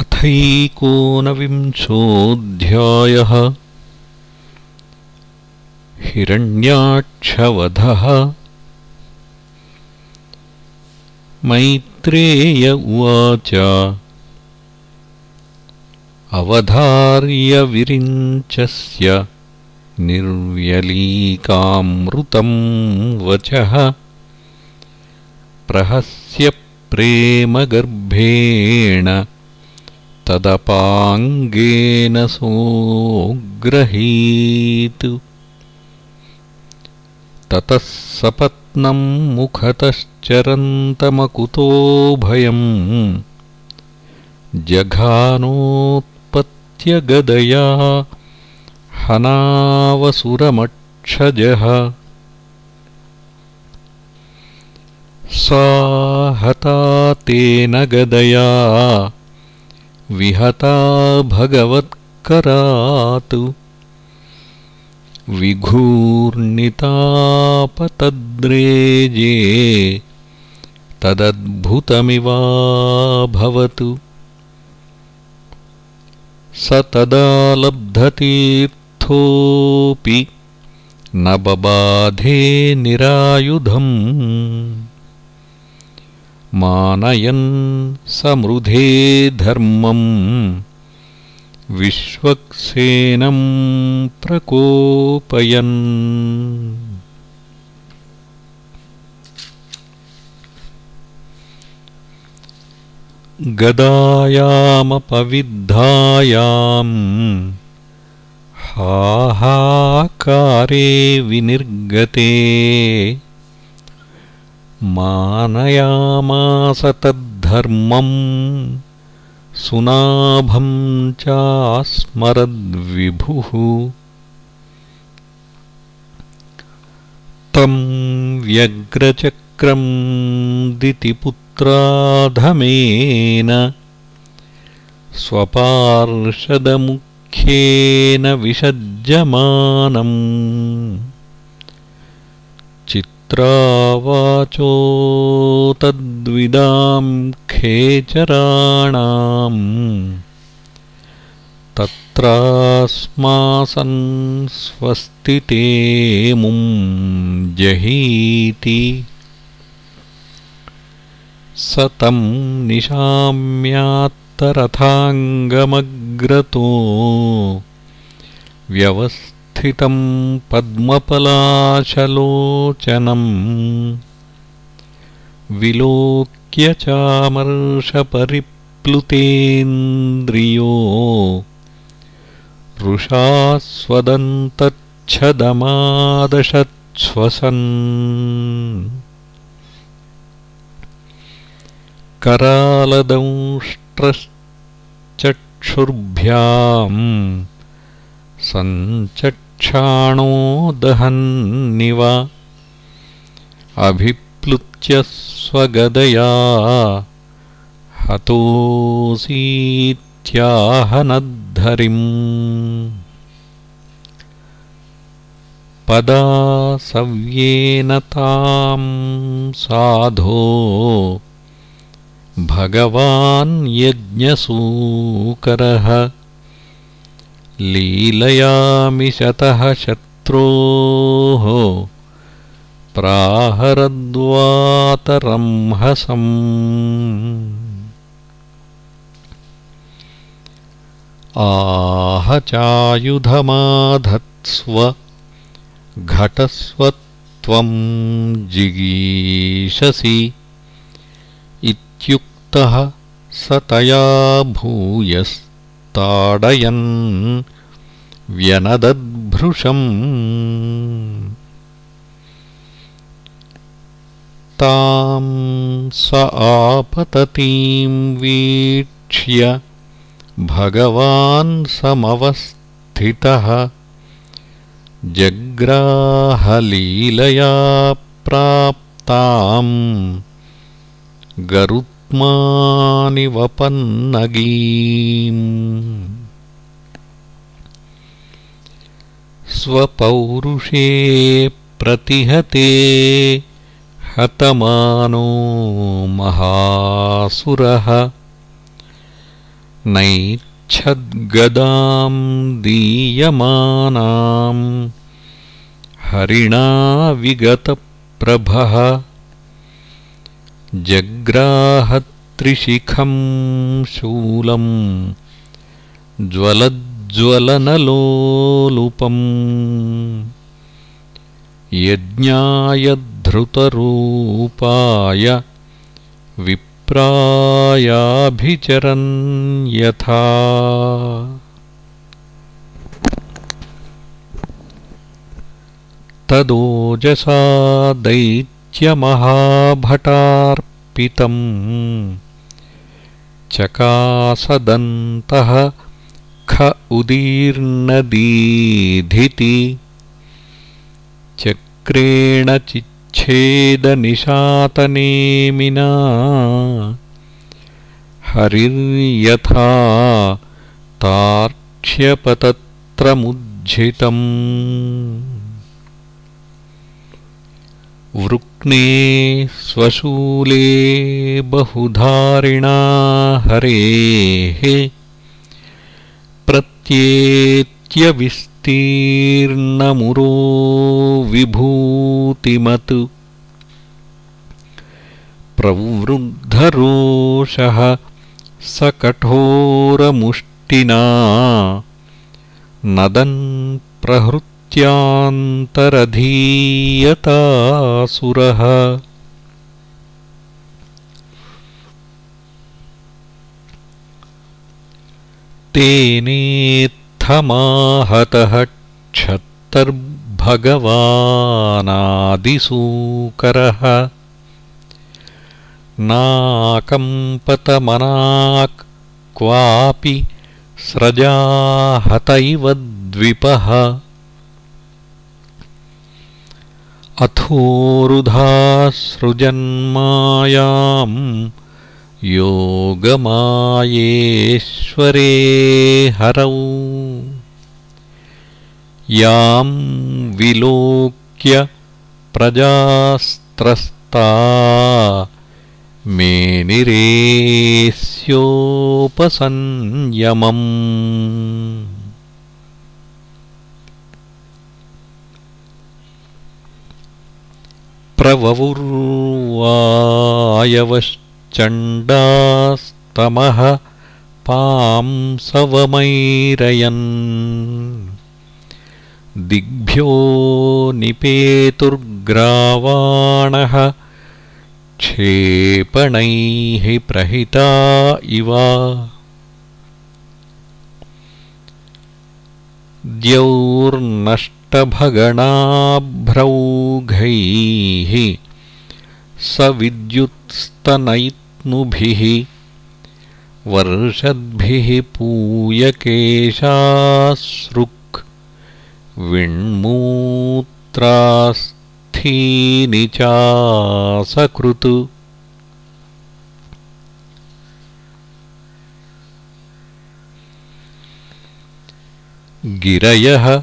अथैकोनविंशोऽध्यायः हिरण्याक्षवधः मैत्रेय उवाच अवधार्यविरिञ्चस्य निर्व्यलीकामृतम् वचः प्रहस्य प्रेमगर्भेण तदपाङ्गेन सोग्रहीत्। ततः सपत्नम् मुखतश्चरन्तमकुतो भयम्। जघानोत्पत्त्यगदया हनावसुरमक्षजः। सा हता तेन गदया विहता भगवत्करात्। विघूर्णितापतद्रेजे तदद्भुतमिवाभवतु स तदा लब्धतीर्थोऽपि न बबाधे निरायुधम् मानयन् समृधे धर्मम् विश्वक्सेनम् प्रकोपयन्। गदायामपविद्धायाम् हाहाकारे विनिर्गते मानयामास तद्धर्मम् सुनाभं चास्मरद्विभुः। तं व्यग्रचक्रं दितिपुत्राधमेन स्वपार्षदमुख्येन विसज्जमानम् चित्रावाचो तद्विदां खेचराणाम् तत्रास्मासन् स्वस्तितेमुं जहीति। स तं निशाम्यात्तरथाङ्गमग्रतो स्थितं पद्मपलाशलोचनम् विलोक्य चामर्षपरिप्लुतेन्द्रियो। रुषास्वदन्तच्छदमादशच्छ्वसन् करालदंष्ट्रश्चक्षुर्भ्याम्। सञ्चट् क्षाणो दहन्निव। अभिप्लुत्य स्वगदया। हतोऽसीत्याहनद्धरिम्। पदासव्येन तां साधो। भगवान् यज्ञसूकरः लीलयामिशतः शत्रोः प्राहरद्वातरंहसम्। चायुधमाधत्स्व घटस्वत्वं जिगीषसि इत्युक्तः स तया भूयस् ताडयन् व्यनदद्भृशम्। तां स आपततीं वीक्ष्य भगवान् समवस्थितः। जग्राहलीलया प्राप्ताम्। गरु वपन्नगीम् स्वपौरुषे प्रतिहते हतमानो महासुरः। नैच्छद्गदाम् दीयमानाम् हरिणा विगतप्रभः जग्राहत्रिशिखम् शूलम् ज्वलज्ज्वलनलोलुपम् यज्ञाय धृतरूपाय विप्रायाभिचरन् यथा। तदोजसा दैत्यमहाभटार्पितम् चकासदन्तः ख उदीर्णदीधिति चक्रेण चिच्छेदनिशातनेमिना हरिर्यथा तार्क्ष्यपतत्रमुज्झितम् वृक्ने स्वशूले बहुधारिणा हरेः प्रत्येत्यविस्तीर्णमुरो विभूतिमत् प्रवृद्धरोषः स कठोरमुष्टिना नदन् प्रहृत् न्तरधीयतासुरः तेनेत्थमाहतः क्षत्तर्भगवानादिसूकरः नाकम्पतमनाक् क्वापि स्रजाहत इव द्विपः अथोरुधासृजन्मायाम् योगमायेश्वरे हरौ। यां विलोक्य प्रजास्त्रस्ता मेनिरेस्योपसंयमम् प्रववुर्वायवश्चण्डास्तमः पांसवमैरयन् दिग्भ्यो निपेतुर्ग्रावाणः क्षेपणैः प्रहिता इव। द्यौर्नष्ट भगणाभ्रौघैः स विद्युत्स्तनयित्नुभिः वर्षद्भिः पूयकेशासृक् विण्मूत्रास्थीनि चासकृत्। गिरयः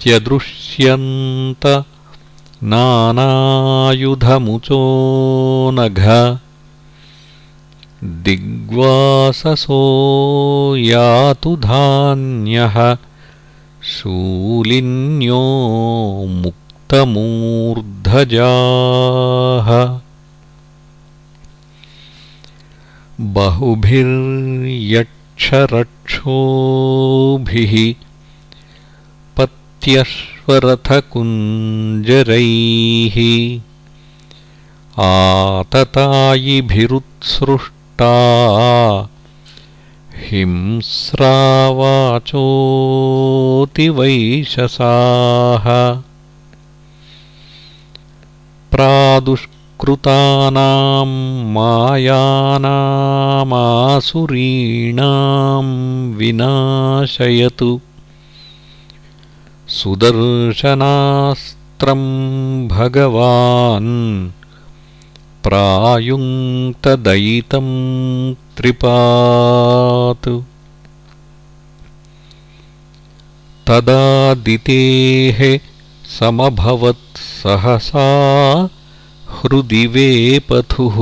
प्रत्यदृश्यन्त नानायुधमुचो नघ। दिग्वाससो यातु धान्यः शूलिन्यो मुक्तमूर्धजाः। बहुभिर्यक्षरक्षोभिः त्यश्वरथकुञ्जरैः आततायिभिरुत्सृष्टा हिंस्रावाचोऽतिवैशसाः प्रादुष्कृतानां मायानामासुरीणां विनाशयतु सुदर्शनास्त्रम् भगवान् प्रायुङ्क्तदयितम् त्रिपात्। तदादितेः समभवत्सहसा हृदि वेपथुः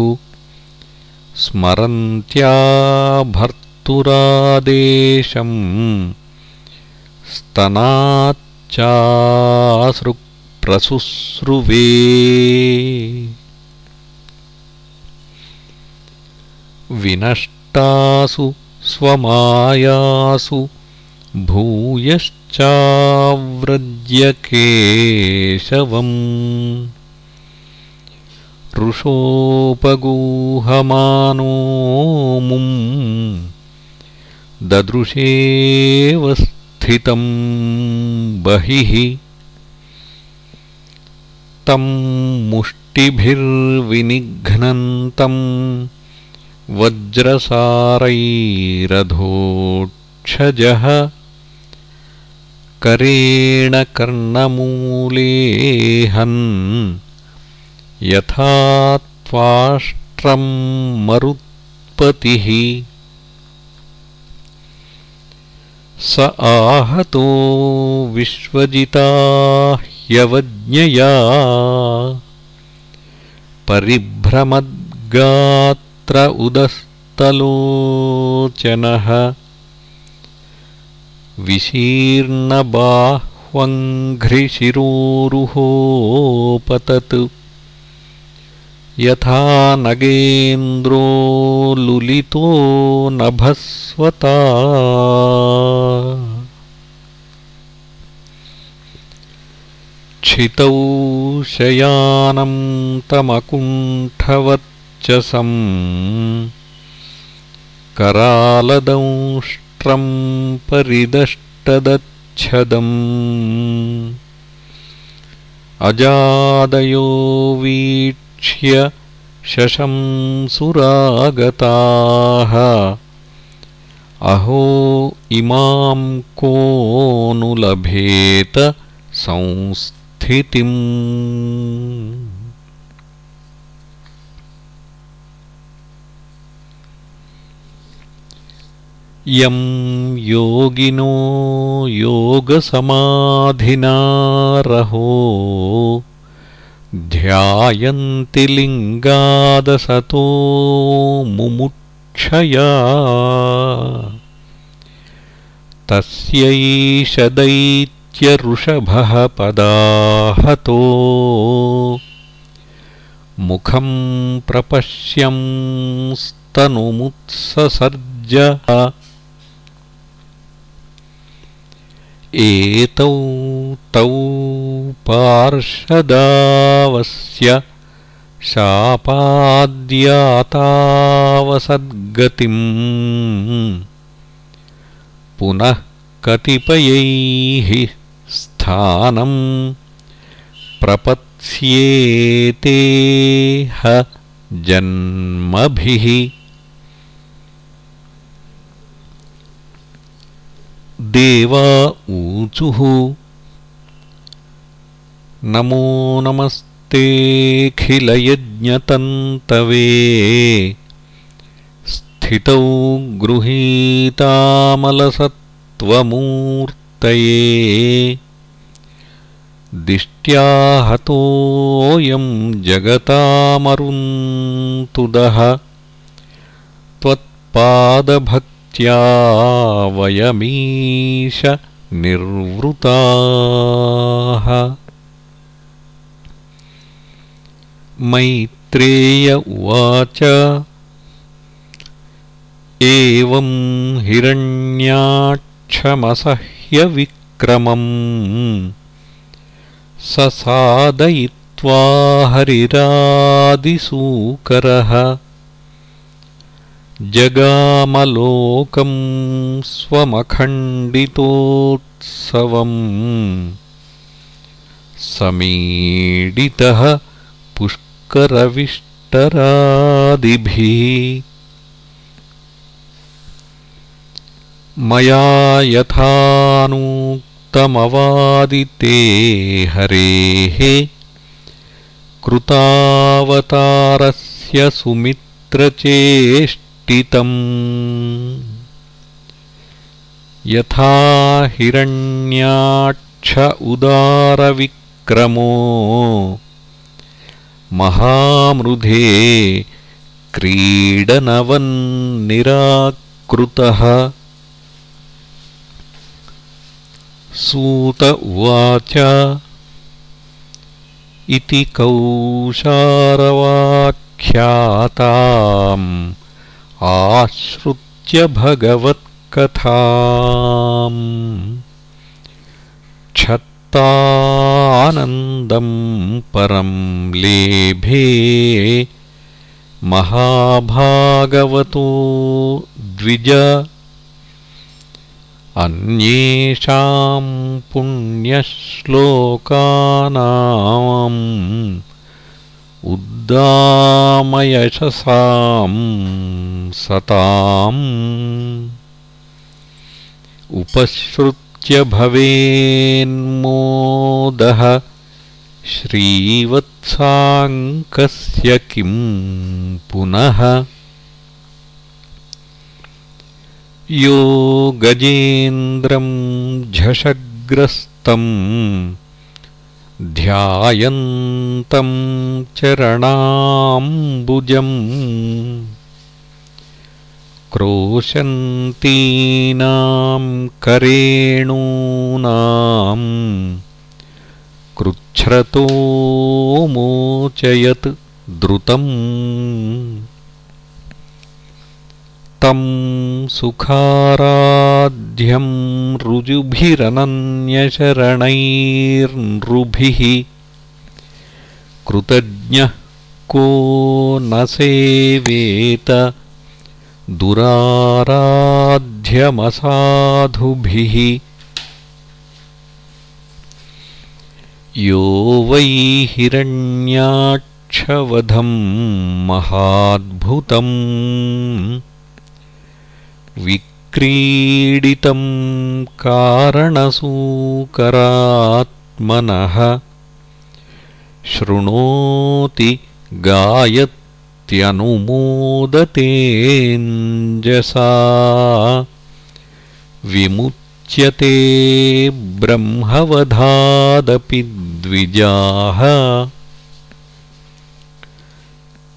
स्मरन्त्या मातुरादेशम् स्तनाच्चासृक्प्रसुश्रुवे विनष्टासु स्वमायासु भूयश्चाव्रज्यकेशवम्। ऋषोपगूहमानो मुम् ददृशेव स्थितं बहिः तं मुष्टिभिर्विनिघ्नन्तम् वज्रसारैरधोक्षजः करेण कर्णमूलेहन् यथा त्वाष्ट्रं मरुत्पतिः स आहतो विश्वजिता ह्यवज्ञया। परिभ्रमद्गात् उदस्तलोचनः। विशीर्णबाह्वङ्घ्रिशिरोरुहोपतत्। यथा नगेन्द्रो लुलितो नभस्वता क्षितौ शयानं तमकुण्ठवत् करालदंष्ट्रं परिदष्टदच्छदम्। अजादयो वीक्ष्य शशंसुरागताः अहो इमां को नु लभेत संस्थितिम् यं योगिनो योगसमाधिनारहो ध्यायन्ति लिङ्गादसतो मुमुक्षया। तस्यैष दैत्यऋषभः पदाहतो। मुखं प्रपश्यंस्तनुमुत्ससर्ज एतौ तौ पार्षदावस्य शापाद्यातावसद्गतिम्। पुनः कतिपयैः स्थानं प्रपत्स्येतेह जन्मभिः। देवा ऊचुः। नमो नमस्तेऽखिलयज्ञतन्तवे स्थितौ गृहीतामलसत्त्वमूर्तये दिष्ट्याहतोऽयं जगतामरुन्तुदः त्वत्पादभक् वयमीश निर्वृताः। मैत्रेय उवाच एवं हिरण्याक्षमसह्यविक्रमम् ससादयित्वा हरिरादिसूकरः। जगामलोकं स्वमखण्डितोत्सवम्। समीडितः पुष्करविष्टरादिभिः। मया यथानूक्तमवादिते हरेः। कृतावतारस्य सुमित्रचेष्ट यथा हिरण्याक्ष उदारविक्रमो महामृधे क्रीडनवन्निराकृतिः सूत उवाच। इति कौशारवाख्याताम् आश्रुत्य भगवत्कथाम्। क्षत्तानन्दम् परम् लेभे महाभागवतो द्विज अन्येषां पुण्यश्लोकानाम् उद्दामयशसां सताम् उपश्रुत्य भवेन्मोदः श्रीवत्साङ्कस्य किम् पुनः यो गजेन्द्रम् झषग्रस्तम् ध्यायन्तम् चरणाम्बुजम् क्रोशन्तीनाम् करेणूनाम् कृच्छ्रतो मोचयत् द्रुतम् तं सुखाराध्यं ऋजुभिरनन्यशरणैर्नृभिः कृतज्ञः को न सेवेत दुराराध्यमसाधुभिः। यो वै हिरण्याक्षवधम् महाद्भुतम् विक्रीडितं कारणसूकरात्मनः शृणोति गायत्यनुमोदतेञ्जसा विमुच्यते ब्रह्मवधादपि द्विजाः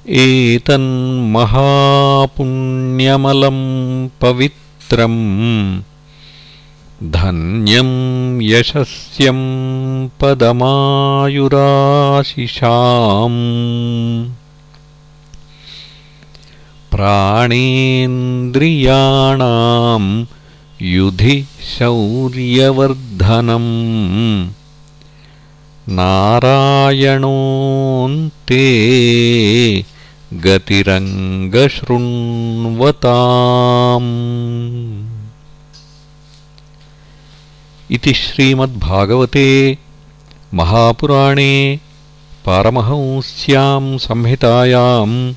एतन्महापुण्यमलं पवित्रम् धन्यं यशस्यं पदमायुराशिषाम्। प्राणेन्द्रियाणां युधि शौर्यवर्धनम् नारायणोऽन्ते गतिरङ्गशृण्वताम्। इति श्रीमद्भागवते महापुराणे पारमहंस्यां संहितायाम्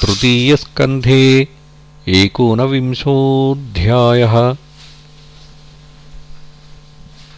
तृतीयस्कन्धे एकोनविंशोऽध्यायः